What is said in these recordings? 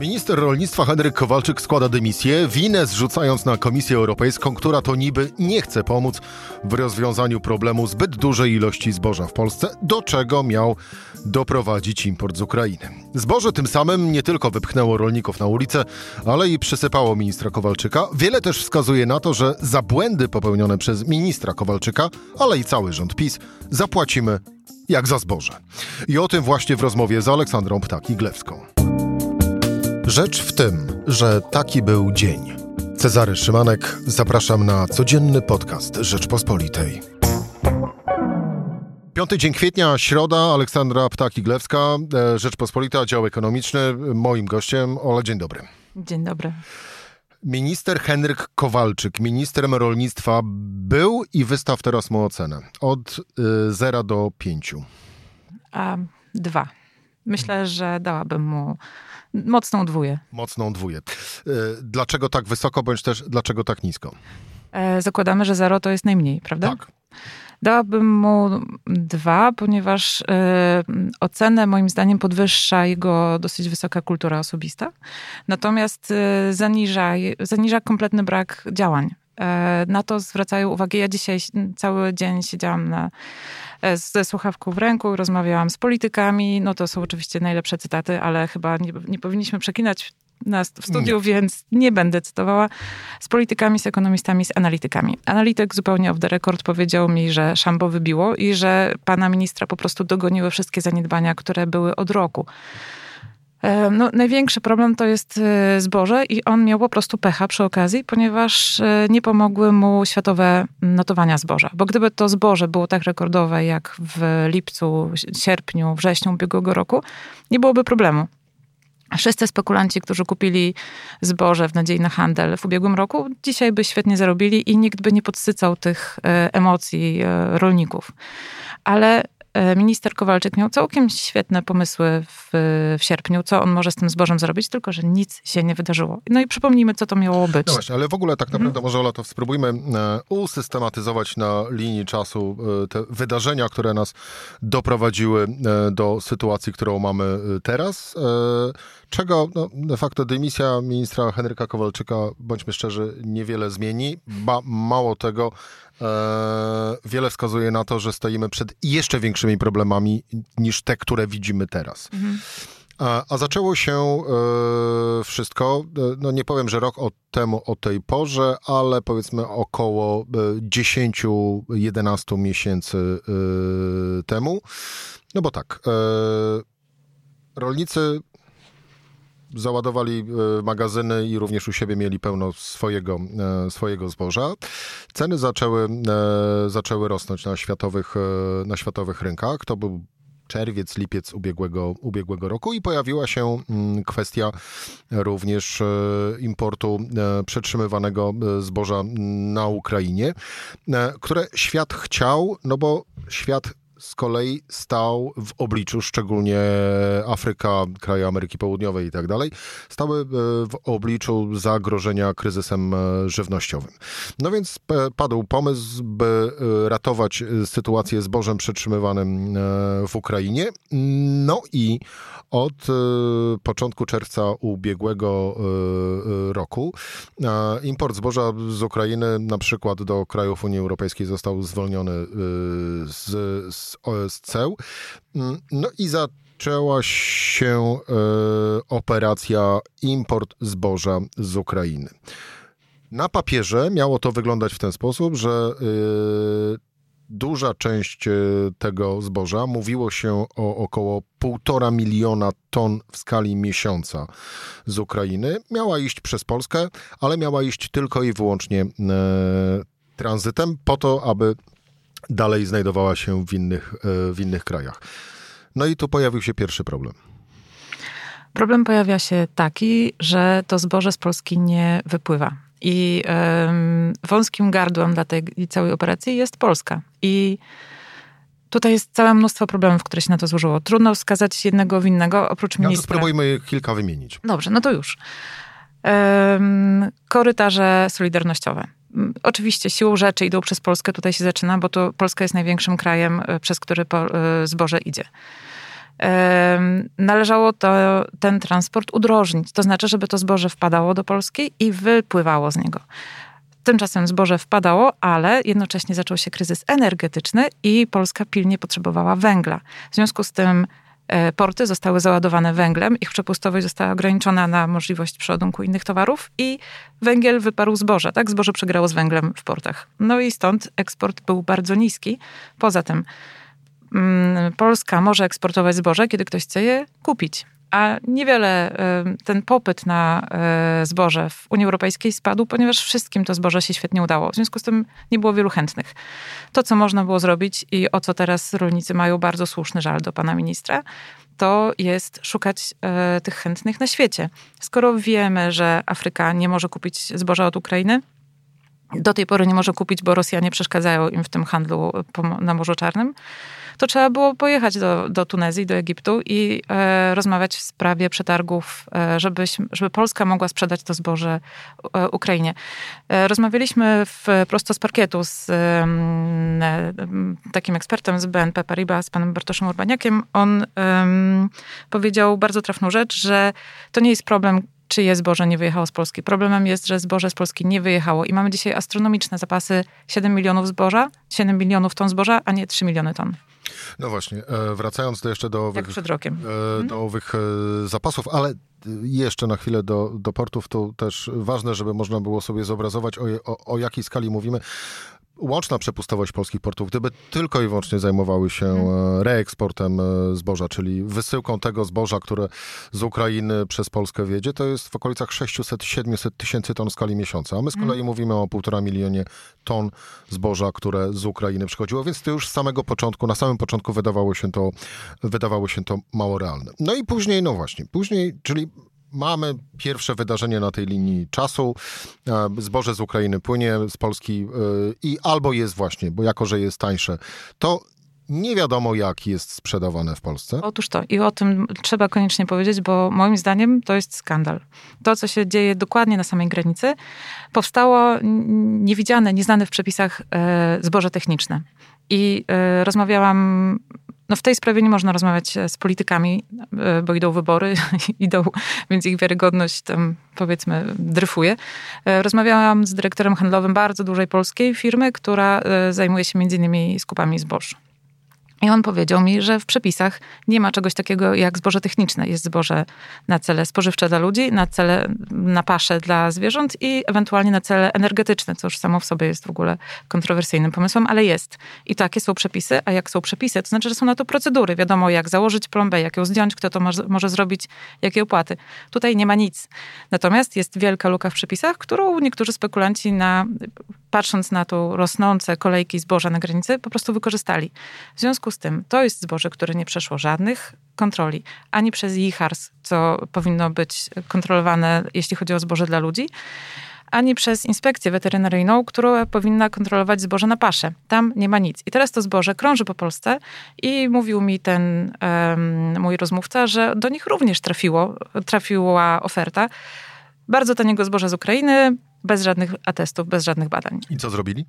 Minister rolnictwa Henryk Kowalczyk składa dymisję, winę zrzucając na Komisję Europejską, która to niby nie chce pomóc w rozwiązaniu problemu zbyt dużej ilości zboża w Polsce, do czego miał doprowadzić import z Ukrainy. Zboże tym samym nie tylko wypchnęło rolników na ulicę, ale i przysypało ministra Kowalczyka. Wiele też wskazuje na to, że za błędy popełnione przez ministra Kowalczyka, ale i cały rząd PiS zapłacimy jak za zboże. I o tym właśnie w rozmowie z Aleksandrą Ptaki-Glewską. Rzecz w tym, że taki był dzień. Cezary Szymanek, zapraszam na codzienny podcast Rzeczpospolitej. Piąty dzień kwietnia, środa, Aleksandra Ptaki-Glewska, e, Rzeczpospolita, dział ekonomiczny. Moim gościem, Ola, dzień dobry. Dzień dobry. Minister Henryk Kowalczyk, ministrem rolnictwa, był i wystaw teraz mu ocenę. Od y, 0 do 5. A, dwa. Myślę, że dałabym mu mocną dwóję. Mocną dwóję. Y, dlaczego tak wysoko, bądź też dlaczego tak nisko? E, zakładamy, że zero to jest najmniej, prawda? Tak. Dałabym mu dwa, ponieważ y, ocenę moim zdaniem podwyższa jego dosyć wysoka kultura osobista. Natomiast y, zaniża, zaniża kompletny brak działań. E, na to zwracają uwagę. Ja dzisiaj cały dzień siedziałam na, ze słuchawką w ręku, rozmawiałam z politykami. No to są oczywiście najlepsze cytaty, ale chyba nie, nie powinniśmy przekinać nas w studiu, nie. więc nie będę cytowała, z politykami, z ekonomistami, z analitykami. Analityk zupełnie off the record powiedział mi, że szambo wybiło i że pana ministra po prostu dogoniły wszystkie zaniedbania, które były od roku. No, największy problem to jest e, zboże i on miał po prostu pecha przy okazji, ponieważ e, nie pomogły mu światowe notowania zboża. Bo gdyby to zboże było tak rekordowe jak w lipcu, sierpniu, wrześniu ubiegłego roku, nie byłoby problemu. Wszyscy spekulanci, którzy kupili zboże w nadziei na handel w ubiegłym roku, dzisiaj by świetnie zarobili i nikt by nie podsycał tych e, emocji rolników. Ale E, minister Kowalczyk miał całkiem świetne pomysły w, w, sierpniu, co on może z tym zbożem zrobić, tylko że nic się nie wydarzyło. No i przypomnijmy, co to miało być. No właśnie, ale w ogóle tak naprawdę mhm. może Ola, to spróbujmy e, usystematyzować na linii czasu e, te wydarzenia, które nas doprowadziły do sytuacji, którą mamy teraz czego no, de facto dymisja ministra Henryka Kowalczyka, bądźmy szczerzy, niewiele zmieni. Ba, mało tego, e, wiele wskazuje na to, że stoimy przed jeszcze większymi problemami niż te, które widzimy teraz. Mhm. A, a, zaczęło się e, wszystko, e, no nie powiem, że rok od temu o tej porze, ale powiedzmy około 10-11 e, miesięcy e, temu. No bo tak, e, rolnicy załadowali e, magazyny i również u siebie mieli pełno swojego, e, swojego zboża. Ceny zaczęły, e, zaczęły rosnąć na światowych, na światowych rynkach. To był czerwiec, lipiec ubiegłego, ubiegłego roku i pojawiła się mm, kwestia również importu przetrzymywanego zboża na Ukrainie, które świat chciał, no bo świat z kolei stał w obliczu, szczególnie Afryka, kraje Ameryki Południowej i tak dalej, stały e, w obliczu zagrożenia kryzysem e, żywnościowym. No więc padł pomysł, by e, ratować sytuację zbożem przetrzymywanym w Ukrainie. No i od początku czerwca ubiegłego roku import zboża z Ukrainy, na przykład do krajów Unii Europejskiej, został zwolniony z, z z ceł. Mm, no i zaczęła się e, operacja import zboża z Ukrainy. Na papierze miało to wyglądać w ten sposób, że e, duża część e, tego zboża, mówiło się o około półtora miliona ton w skali miesiąca z Ukrainy, miała iść przez Polskę, ale miała iść tylko i wyłącznie tranzytem po to, aby dalej znajdowała się w innych, e, w innych krajach. No i tu pojawił się pierwszy problem. Problem pojawia się taki, że to zboże z Polski nie wypływa. I wąskim gardłem dla tej całej operacji jest Polska. I tutaj jest całe mnóstwo problemów, które się na to złożyło. Trudno wskazać jednego winnego, oprócz ministra. No to spróbujmy kilka wymienić. Dobrze, no to już. Korytarze solidarnościowe Oczywiście siłą rzeczy idą przez Polskę, tutaj się zaczyna, bo to Polska jest największym krajem, e, przez który e, zboże idzie. należało to, ten transport udrożnić. To znaczy, żeby to zboże wpadało do Polski i wypływało z niego. Tymczasem zboże wpadało, ale jednocześnie zaczął się kryzys energetyczny i Polska pilnie potrzebowała węgla. W związku z tym porty zostały załadowane węglem, ich przepustowość została ograniczona na możliwość przeładunku innych towarów i węgiel wyparł zboże, tak? Zboże przegrało z węglem w portach. No i stąd eksport był bardzo niski. Poza tym Polska może eksportować zboże, kiedy ktoś chce je kupić a niewiele ten popyt na e, zboże w Unii Europejskiej spadł, ponieważ wszystkim to zboże się świetnie udało. W związku z tym nie było wielu chętnych. To, co można było zrobić i o co teraz rolnicy mają bardzo słuszny żal do pana ministra, to jest szukać e, tych chętnych na świecie. Skoro wiemy, że Afryka nie może kupić zboża od Ukrainy, do tej pory nie może kupić, bo Rosjanie przeszkadzają im w tym handlu na Morzu Czarnym, to trzeba było pojechać do, do Tunezji, do Egiptu i e, rozmawiać w sprawie przetargów, e, żeby, żeby Polska mogła sprzedać to zboże e, Ukrainie. E, rozmawialiśmy w, prosto z parkietu z e, takim ekspertem z BNP Paribas, z panem Bartoszem Urbaniakiem. On powiedział bardzo trafną rzecz, że to nie jest problem czyje zboże nie wyjechało z Polski. Problemem jest, że zboże z Polski nie wyjechało i mamy dzisiaj astronomiczne zapasy 7 milionów zboża, 7 milionów ton zboża, a nie 3 miliony ton. No właśnie, e, wracając jeszcze do owych, przed rokiem. E, do owych e, zapasów, ale jeszcze na chwilę do, do portów, to też ważne, żeby można było sobie zobrazować, o, o, o jakiej skali mówimy łączna przepustowość polskich portów, gdyby tylko i wyłącznie zajmowały się hmm. reeksportem e, zboża, czyli wysyłką tego zboża, które z Ukrainy przez Polskę wiedzie, to jest w okolicach 600-700 tysięcy ton w skali miesiąca. A my z kolei hmm. mówimy o półtora milionie ton zboża, które z Ukrainy przychodziło, więc to już z samego początku, na samym początku wydawało się to, wydawało się to mało realne. No i później, no właśnie, później, czyli mamy pierwsze wydarzenie na tej linii czasu. E, zboże z Ukrainy płynie z Polski e, i albo jest właśnie, bo jako, że jest tańsze, to nie wiadomo, jak jest sprzedawane w Polsce. Otóż to. I o tym trzeba koniecznie powiedzieć, bo moim zdaniem to jest skandal. To, co się dzieje dokładnie na samej granicy, powstało niewidziane, nieznane w przepisach e, zboże techniczne. I rozmawiałam no w tej sprawie nie można rozmawiać e, z politykami, e, bo idą wybory, idą, więc ich wiarygodność tam powiedzmy dryfuje. E, rozmawiałam z dyrektorem handlowym bardzo dużej polskiej firmy, która zajmuje się między innymi skupami zboż. I on powiedział mi, że w przepisach nie ma czegoś takiego jak zboże techniczne. Jest zboże na cele spożywcze dla ludzi, na cele na pasze dla zwierząt i ewentualnie na cele energetyczne, co już samo w sobie jest w ogóle kontrowersyjnym pomysłem, ale jest. I takie są przepisy, a jak są przepisy, to znaczy, że są na to procedury. Wiadomo, jak założyć plombę, jak ją zdjąć, kto to może zrobić, jakie opłaty. Tutaj nie ma nic. Natomiast jest wielka luka w przepisach, którą niektórzy spekulanci na, patrząc na to rosnące kolejki zboża na granicy, po prostu wykorzystali. W związku z tym to jest zboże, które nie przeszło żadnych kontroli, ani przez IHARS, co powinno być kontrolowane, jeśli chodzi o zboże dla ludzi, ani przez inspekcję weterynaryjną, która powinna kontrolować zboże na pasze. Tam nie ma nic. I teraz to zboże krąży po Polsce i mówił mi ten um, mój rozmówca, że do nich również trafiło, trafiła oferta bardzo taniego zboża z Ukrainy, bez żadnych atestów, bez żadnych badań. I co zrobili?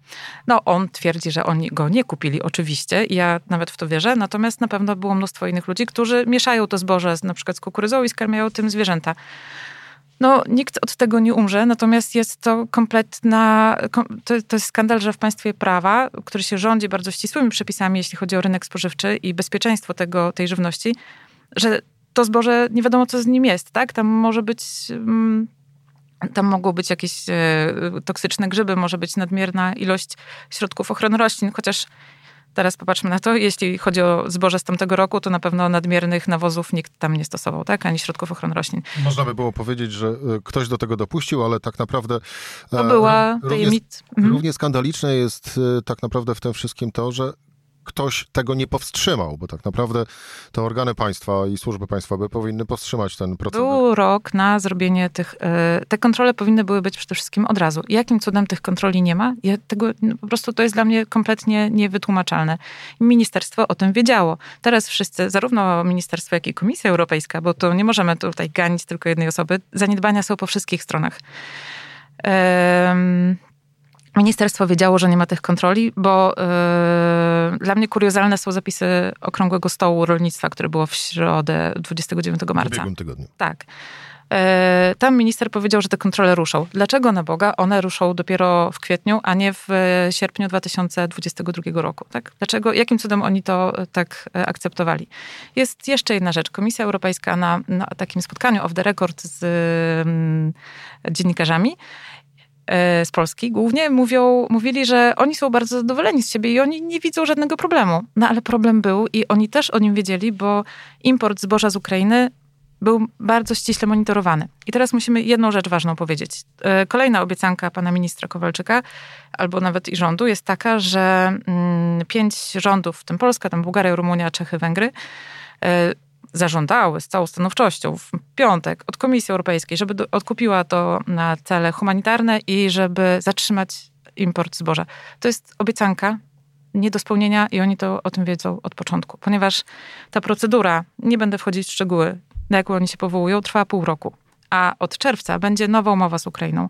No, on twierdzi, że oni go nie kupili, oczywiście. Ja nawet w to wierzę. Natomiast na pewno było mnóstwo innych ludzi, którzy mieszają to zboże z, na przykład z kukurydzą i skarmiają tym zwierzęta. No, nikt od tego nie umrze, natomiast jest to kompletna, to, to jest skandal, że w państwie prawa, który się rządzi bardzo ścisłymi przepisami, jeśli chodzi o rynek spożywczy i bezpieczeństwo tego, tej żywności, że to zboże nie wiadomo, co z nim jest, tak? Tam może być... Tam mogą być jakieś e, toksyczne grzyby, może być nadmierna ilość środków ochrony roślin, chociaż teraz popatrzmy na to, jeśli chodzi o zboże z tamtego roku, to na pewno nadmiernych nawozów nikt tam nie stosował, tak? Ani środków ochrony roślin. Można by było powiedzieć, że e, ktoś do tego dopuścił, ale tak naprawdę... To e, była równie, mhm. równie skandaliczne jest tak naprawdę w tym wszystkim to, że ktoś tego nie powstrzymał, bo tak naprawdę te organy państwa i służby państwowe powinny powstrzymać ten proces. Był rok na zrobienie tych, e, te kontrole powinny były być przede wszystkim od razu. Jakim cudem tych kontroli nie ma? Ja tego, no, po prostu to jest dla mnie kompletnie niewytłumaczalne. Ministerstwo o tym wiedziało. Teraz wszyscy, zarówno ministerstwo, jak i Komisja Europejska, bo to nie możemy tutaj ganić tylko jednej osoby, zaniedbania są po wszystkich stronach. Ministerstwo wiedziało, że nie ma tych kontroli, bo yy, dla mnie kuriozalne są zapisy Okrągłego Stołu Rolnictwa, które było w środę 29 marca. W ubiegłym tygodniu. Tak. E, tam minister powiedział, że te kontrole ruszą. Dlaczego na Boga one ruszą dopiero w kwietniu, a nie w sierpniu 2022 roku? Tak? Dlaczego, jakim cudem oni to e, tak e, akceptowali? Jest jeszcze jedna rzecz. Komisja Europejska na, na takim spotkaniu off the record z mm, dziennikarzami z Polski głównie mówią, mówili, że oni są bardzo zadowoleni z siebie i oni nie widzą żadnego problemu. No ale problem był i oni też o nim wiedzieli, bo import zboża z Ukrainy był bardzo ściśle monitorowany. I teraz musimy jedną rzecz ważną powiedzieć. E, kolejna obiecanka pana ministra Kowalczyka, albo nawet i rządu, jest taka, że mm, pięć rządów, w tym Polska, tam Bułgaria, Rumunia, Czechy, Węgry, e, zażądały z całą stanowczością w piątek od Komisji Europejskiej, żeby odkupiła to na cele humanitarne i żeby zatrzymać import zboża. To jest obiecanka nie do spełnienia i oni to o tym wiedzą od początku, ponieważ ta procedura, nie będę wchodzić w szczegóły, na jaką oni się powołują, trwa pół roku. A od czerwca będzie nowa umowa z Ukrainą.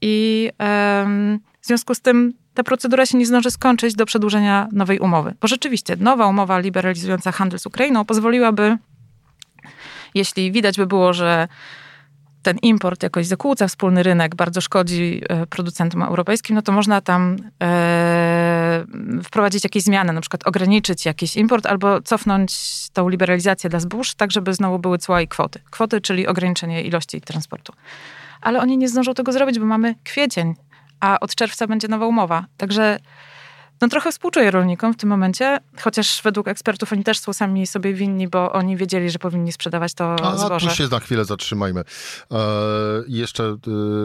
I um, w związku z tym ta procedura się nie zdąży skończyć do przedłużenia nowej umowy. Bo rzeczywiście nowa umowa liberalizująca handel z Ukrainą pozwoliłaby, jeśli widać by było, że ten import jakoś zakłóca wspólny rynek, bardzo szkodzi e, producentom europejskim, no to można tam e, wprowadzić jakieś zmiany, na przykład ograniczyć jakiś import albo cofnąć tą liberalizację dla zbóż, tak żeby znowu były cła i kwoty. Kwoty, czyli ograniczenie ilości transportu. Ale oni nie zdążą tego zrobić, bo mamy kwiecień, a od czerwca będzie nowa umowa. Także no trochę współczuję rolnikom w tym momencie, chociaż według ekspertów oni też są sami sobie winni, bo oni wiedzieli, że powinni sprzedawać to a, zboże. A tu się na chwilę zatrzymajmy. E, jeszcze e,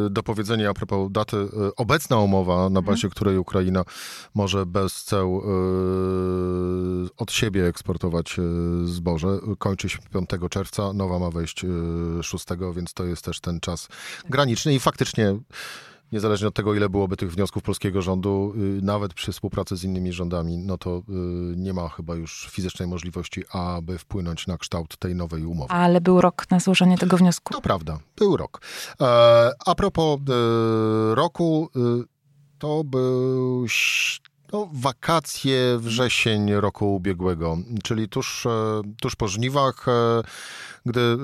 do powiedzenia a propos daty. E, obecna umowa, na mhm. bazie mhm. której Ukraina może bez ceł e, od siebie eksportować e, zboże, kończy się 5 czerwca, nowa ma wejść 6, e, więc to jest też ten czas graniczny i faktycznie niezależnie od tego, ile byłoby tych wniosków polskiego rządu, y, nawet przy współpracy z innymi rządami, no to y, nie ma chyba już fizycznej możliwości, aby wpłynąć na kształt tej nowej umowy. Ale był rok na złożenie tego wniosku. To prawda, był rok. E, a propos e, roku, to był no, wakacje wrzesień roku ubiegłego, czyli tuż, tuż po żniwach gdy y,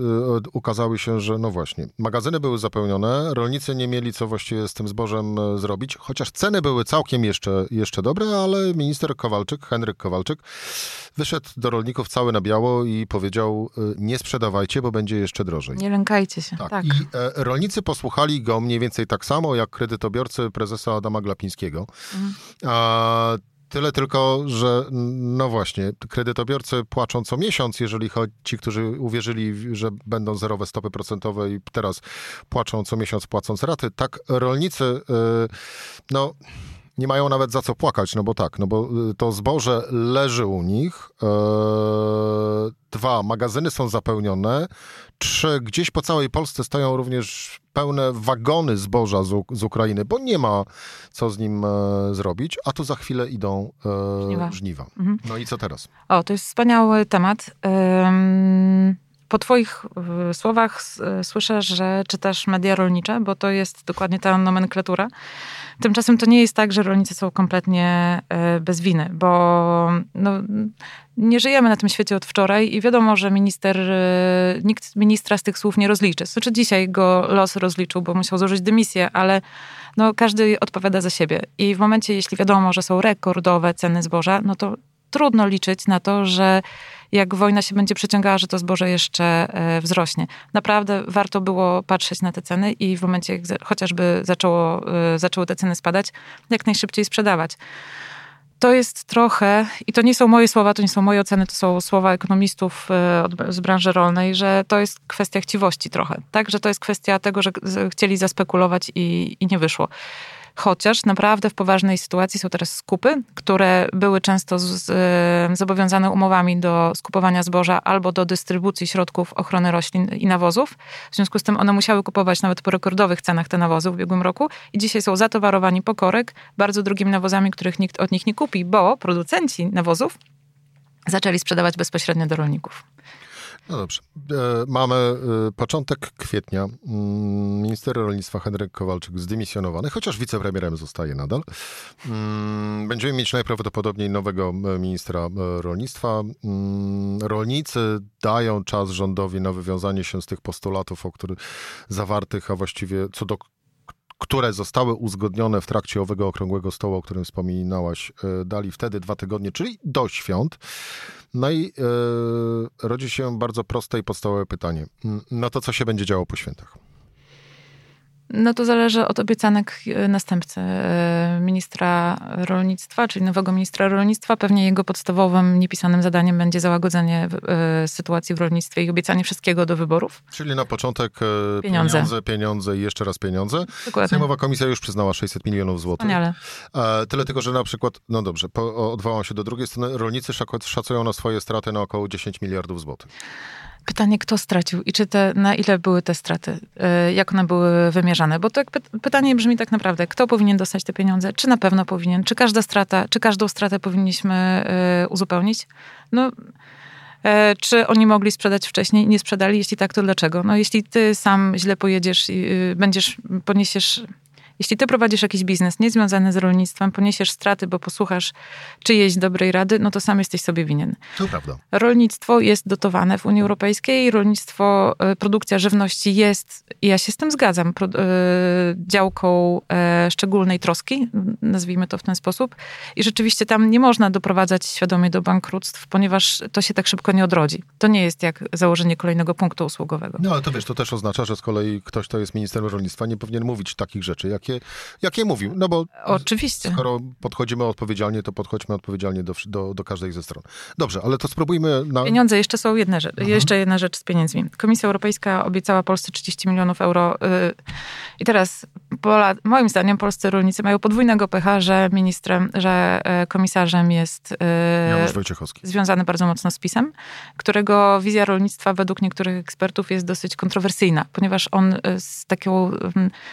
ukazały się, że no właśnie, magazyny były zapełnione, rolnicy nie mieli co właściwie z tym zbożem e, zrobić, chociaż ceny były całkiem jeszcze, jeszcze dobre, ale minister Kowalczyk, Henryk Kowalczyk, wyszedł do rolników cały na biało i powiedział, e, nie sprzedawajcie, bo będzie jeszcze drożej. Nie lękajcie się. Tak. tak. I e, rolnicy posłuchali go mniej więcej tak samo, jak kredytobiorcy prezesa Adama Glapińskiego. Mhm. A, Tyle tylko, że no właśnie, kredytobiorcy płaczą co miesiąc, jeżeli chodzi ci, którzy uwierzyli, że będą zerowe stopy procentowe i teraz płaczą co miesiąc płacąc raty. Tak rolnicy, y, no nie mają nawet za co płakać, no bo tak, no bo y, to zboże leży u nich. E, dwa, magazyny są zapełnione. Trzy, gdzieś po całej Polsce stoją również pełne wagony zboża z, z Ukrainy, bo nie ma co z nim e, zrobić, a tu za chwilę idą e, żniwa. żniwa. Mhm. No i co teraz? O, to jest wspaniały temat. Po Twoich e, słowach słyszę, że czytasz media rolnicze, bo to jest dokładnie ta nomenklatura. Tymczasem to nie jest tak, że rolnicy są kompletnie e, bez winy, bo no, nie żyjemy na tym świecie od wczoraj i wiadomo, że minister, nikt ministra z tych słów nie rozliczy. Znaczy dzisiaj go los rozliczył, bo musiał złożyć dymisję, ale no, każdy odpowiada za siebie. I w momencie, jeśli wiadomo, że są rekordowe ceny zboża, no to trudno liczyć na to, że jak wojna się będzie przeciągała, że to zboże jeszcze e, wzrośnie. Naprawdę warto było patrzeć na te ceny i w momencie, jak chociażby zaczęło, e, zaczęły te ceny spadać, jak najszybciej sprzedawać. To jest trochę, i to nie są moje słowa, to nie są moje oceny, to są słowa ekonomistów e, z branży rolnej, że to jest kwestia chciwości trochę. Tak, że to jest kwestia tego, że chcieli zaspekulować i, i nie wyszło. Chociaż naprawdę w poważnej sytuacji są teraz skupy, które były często z, zobowiązane umowami do skupowania zboża albo do dystrybucji środków ochrony roślin i nawozów. W związku z tym one musiały kupować nawet po rekordowych cenach te nawozy w ubiegłym roku i dzisiaj są zatowarowani po korek bardzo drugimi nawozami, których nikt od nich nie kupi, bo producenci nawozów zaczęli sprzedawać bezpośrednio do rolników. No dobrze. E, mamy e, początek kwietnia. Mm, minister rolnictwa Henryk Kowalczyk zdymisjonowany, chociaż wicepremierem zostaje nadal. Mm, będziemy mieć najprawdopodobniej nowego e, ministra rolnictwa. Mm, rolnicy dają czas rządowi na wywiązanie się z tych postulatów, o których zawartych, a właściwie co do które zostały uzgodnione w trakcie owego okrągłego stołu, o którym wspominałaś, dali wtedy dwa tygodnie, czyli do świąt. No i e, rodzi się bardzo proste i podstawowe pytanie. No to co się będzie działo po świętach? No to zależy od obiecanek e, następcy e, ministra rolnictwa, czyli nowego ministra rolnictwa. Pewnie jego podstawowym, niepisanym zadaniem będzie załagodzenie e, sytuacji w rolnictwie i obiecanie wszystkiego do wyborów. Czyli na początek pieniądze, pieniądze, pieniądze i jeszcze raz pieniądze. Dokładnie. Sejmowa Komisja już przyznała 600 milionów złotych. Wspaniale. Tyle tylko, że na przykład, no dobrze, odwołam się do drugiej strony, rolnicy szacują na swoje straty na około 10 miliardów złotych. Pytanie, kto stracił i czy te, na ile były te straty, y, jak one były wymierzane? Bo to pytanie brzmi tak naprawdę, kto powinien dostać te pieniądze? Czy na pewno powinien? Czy każda strata, czy każdą stratę powinniśmy y, uzupełnić? No, e, czy oni mogli sprzedać wcześniej? Nie sprzedali? Jeśli tak, to dlaczego? No, jeśli ty sam źle pojedziesz i y, będziesz, poniesiesz jeśli ty prowadzisz jakiś biznes niezwiązany z rolnictwem, poniesiesz straty, bo posłuchasz czyjejś dobrej rady, no to sam jesteś sobie winien. To prawda. Rolnictwo jest dotowane w Unii Europejskiej, rolnictwo, e, produkcja żywności jest, i ja się z tym zgadzam, e, działką e, szczególnej troski, nazwijmy to w ten sposób. I rzeczywiście tam nie można doprowadzać świadomie do bankructw, ponieważ to się tak szybko nie odrodzi. To nie jest jak założenie kolejnego punktu usługowego. No ale to wiesz, to też oznacza, że z kolei ktoś, kto jest ministrem rolnictwa, nie powinien mówić takich rzeczy, jak jakie, jakie mówił. No bo Oczywiście. skoro podchodzimy odpowiedzialnie, to podchodźmy odpowiedzialnie do, do, do każdej ze stron. Dobrze, ale to spróbujmy... Na... Pieniądze, jeszcze są jedne rzeczy. Mhm. Jeszcze jedna rzecz z pieniędzmi. Komisja Europejska obiecała Polsce 30 milionów euro. Y, I teraz Pola, moim zdaniem polscy rolnicy mają podwójnego pecha, że ministrem, że e, komisarzem jest y, związany bardzo mocno z PiSem, którego wizja rolnictwa według niektórych ekspertów jest dosyć kontrowersyjna, ponieważ on y, z taką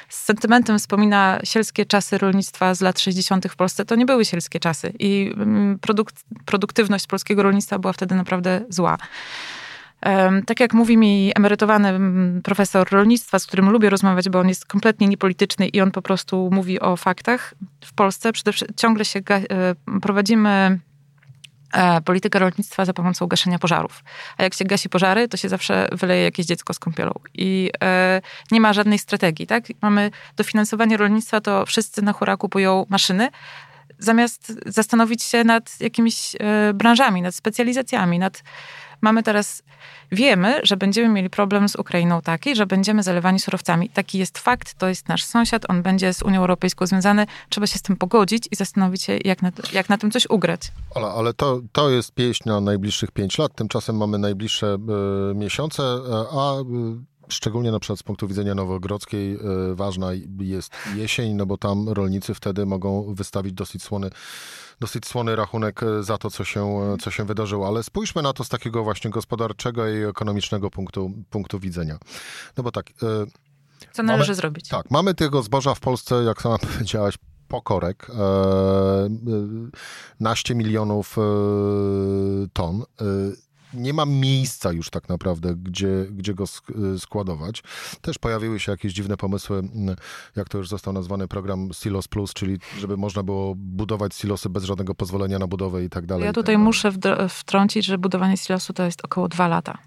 z sentymentem wspomina wspomina sielskie czasy rolnictwa z lat 60. w Polsce, to nie były sielskie czasy i mm, produkt, produktywność polskiego rolnictwa była wtedy naprawdę zła. Tak jak mówi mi emerytowany mm, profesor rolnictwa, z którym lubię rozmawiać, bo on jest kompletnie niepolityczny i on po prostu mówi o faktach. W Polsce przede wszystkim ciągle się e, prowadzimy E, politykę rolnictwa za pomocą gaszenia pożarów. A jak się gasi pożary, to się zawsze wyleje jakieś dziecko z kąpielą. I e, nie ma żadnej strategii, tak? Mamy dofinansowanie rolnictwa, to wszyscy na hura kupują maszyny, zamiast zastanowić się nad jakimiś e, branżami, nad specjalizacjami, nad mamy teraz, wiemy, że będziemy mieli problem z Ukrainą taki, że będziemy zalewani surowcami. Taki jest fakt, to jest nasz sąsiad, on będzie z Unią Europejską związany. Trzeba się z tym pogodzić i zastanowić się, jak na, jak na tym coś ugrać. Ale, ale to, to jest pieśń na najbliższych pięć lat, tymczasem mamy najbliższe y, miesiące, e, a y, Szczególnie na przykład z punktu widzenia Nowogrodzkiej ważna jest jesień, no bo tam rolnicy wtedy mogą wystawić dosyć słony dosyć słony rachunek e, za to, co się, e, co się wydarzyło. Ale spójrzmy na to z takiego właśnie gospodarczego i ekonomicznego punktu, punktu widzenia. No bo tak... E, co należy mamy, zrobić? Tak, mamy tego zboża w Polsce, jak sama powiedziałaś, pokorek, e, naście milionów e, ton. E, nie ma miejsca już tak naprawdę, gdzie, gdzie go składować. Też pojawiły się jakieś dziwne pomysły, jak to już został nazwany program Silos Plus, czyli żeby można było budować silosy bez żadnego pozwolenia na budowę i tak dalej. Ja tutaj tak muszę wtrącić, że budowanie silosu to jest około dwa lata.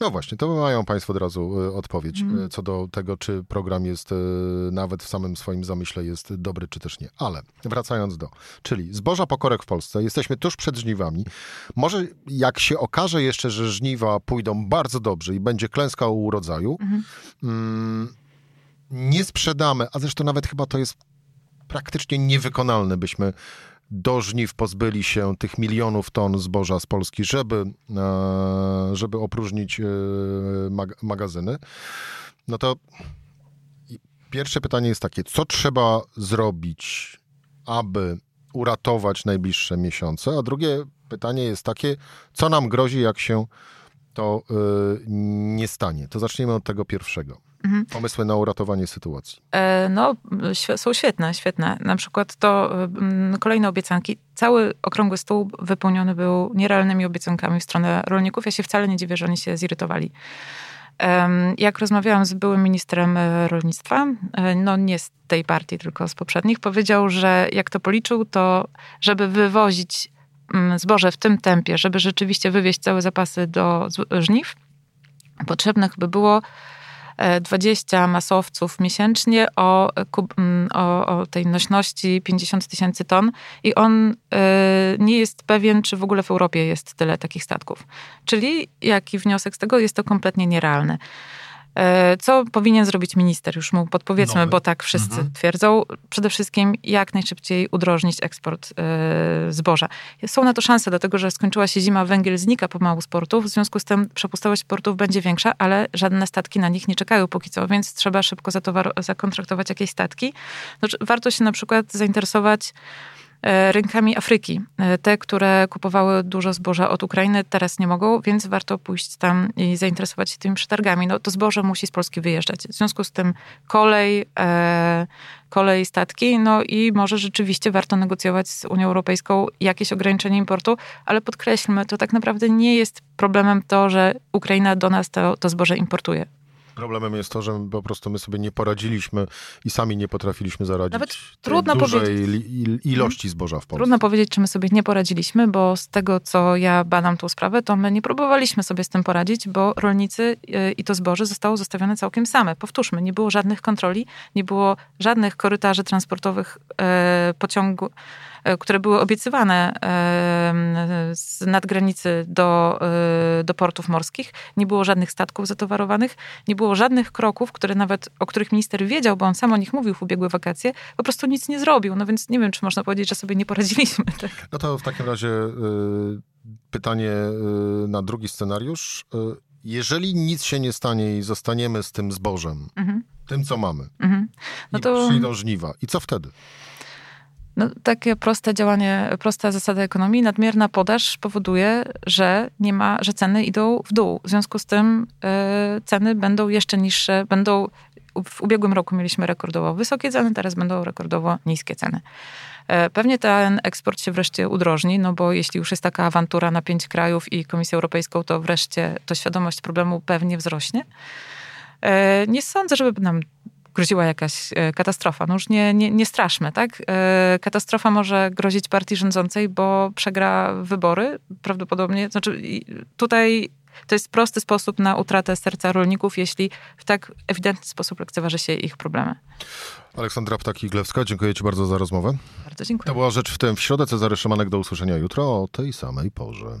No właśnie, to mają Państwo od razu e, odpowiedź mm. co do tego, czy program jest e, nawet w samym swoim zamyśle jest dobry, czy też nie. Ale wracając do, czyli zboża pokorek w Polsce, jesteśmy tuż przed żniwami. Może jak się okaże jeszcze, że żniwa pójdą bardzo dobrze i będzie klęska u urodzaju, mm. Mm, nie sprzedamy, a zresztą nawet chyba to jest praktycznie niewykonalne, byśmy do żniw pozbyli się tych milionów ton zboża z Polski, żeby, e, żeby opróżnić e, magazyny, no to pierwsze pytanie jest takie, co trzeba zrobić, aby uratować najbliższe miesiące? A drugie pytanie jest takie, co nam grozi, jak się to e, nie stanie? To zacznijmy od tego pierwszego. Mhm. Pomysły na uratowanie sytuacji. E, no, są świetne, świetne. Na przykład to kolejne obiecanki. Cały okrągły stół wypełniony był nierealnymi obiecankami w stronę rolników. Ja się wcale nie dziwię, że oni się zirytowali. Jak rozmawiałam z byłym ministrem e, rolnictwa, e, no nie z tej partii, tylko z poprzednich, powiedział, że jak to policzył, to żeby wywozić mm, zboże w tym tempie, żeby rzeczywiście wywieźć całe zapasy do żniw, potrzebnych by było 20 masowców miesięcznie o, mm, o, o tej nośności 50 tysięcy ton i on e, nie jest pewien, czy w ogóle w Europie jest tyle takich statków. Czyli jaki wniosek z tego? Jest to kompletnie nierealne. E, co powinien zrobić minister? Już mu podpowiedzmy, Nowy. bo tak wszyscy mhm. twierdzą. Przede wszystkim jak najszybciej udrożnić eksport e, zboża. Są na to szanse, dlatego że skończyła się zima, węgiel znika pomału z portów, w związku z tym przepustowość portów będzie większa, ale żadne statki na nich nie czekają póki co, więc trzeba szybko zakontraktować jakieś statki. Znaczy, warto się na przykład zainteresować rynkami Afryki. E, te, które kupowały dużo zboża od Ukrainy, teraz nie mogą, więc warto pójść tam i zainteresować się tymi przetargami. No, to zboże musi z Polski wyjeżdżać. W związku z tym kolej, e, kolej, statki, no i może rzeczywiście warto negocjować z Unią Europejską jakieś ograniczenie importu, ale podkreślmy, to tak naprawdę nie jest problemem to, że Ukraina do nas to, to zboże importuje. Problemem jest to, że po prostu my sobie nie poradziliśmy i sami nie potrafiliśmy zaradzić Nawet trudno dużej powiedzieć. ilości zboża w Polsce. Trudno powiedzieć, czy my sobie nie poradziliśmy, bo z tego, co ja badam tą sprawę, to my nie próbowaliśmy sobie z tym poradzić, bo rolnicy y, i to zboże zostało zostawione całkiem same. Powtórzmy, nie było żadnych kontroli, nie było żadnych korytarzy transportowych e, pociągu, które były obiecywane e, z nadgranicy do, do portów morskich. Nie było żadnych statków zatowarowanych, nie było żadnych kroków, które nawet, o których minister wiedział, bo on sam o nich mówił w ubiegłe wakacje, po prostu nic nie zrobił. No więc nie wiem, czy można powiedzieć, że sobie nie poradziliśmy. Tak? No to w takim razie y, pytanie y, na drugi scenariusz. Y, jeżeli nic się nie stanie i zostaniemy z tym zbożem, mhm. tym co mamy, mhm. no to... przyjdą żniwa, i co wtedy? No, takie proste działanie, prosta zasada ekonomii, nadmierna podaż powoduje, że nie ma, że ceny idą w dół. W związku z tym y, ceny będą jeszcze niższe, będą w ubiegłym roku mieliśmy rekordowo wysokie ceny, teraz będą rekordowo niskie ceny. E, pewnie ten eksport się wreszcie udrożni, no bo jeśli już jest taka awantura na pięć krajów i Komisję Europejską, to wreszcie to świadomość problemu pewnie wzrośnie. E, nie sądzę, żeby nam groziła jakaś e, katastrofa. No już nie, nie, nie straszmy, tak? E, katastrofa może grozić partii rządzącej, bo przegra wybory prawdopodobnie. Znaczy tutaj to jest prosty sposób na utratę serca rolników, jeśli w tak ewidentny sposób lekceważy się ich problemy. Aleksandra Ptaki-Glewska, dziękuję Ci bardzo za rozmowę. Bardzo dziękuję. To była rzecz w tym w środę. Cezary Szymanek, do usłyszenia jutro o tej samej porze.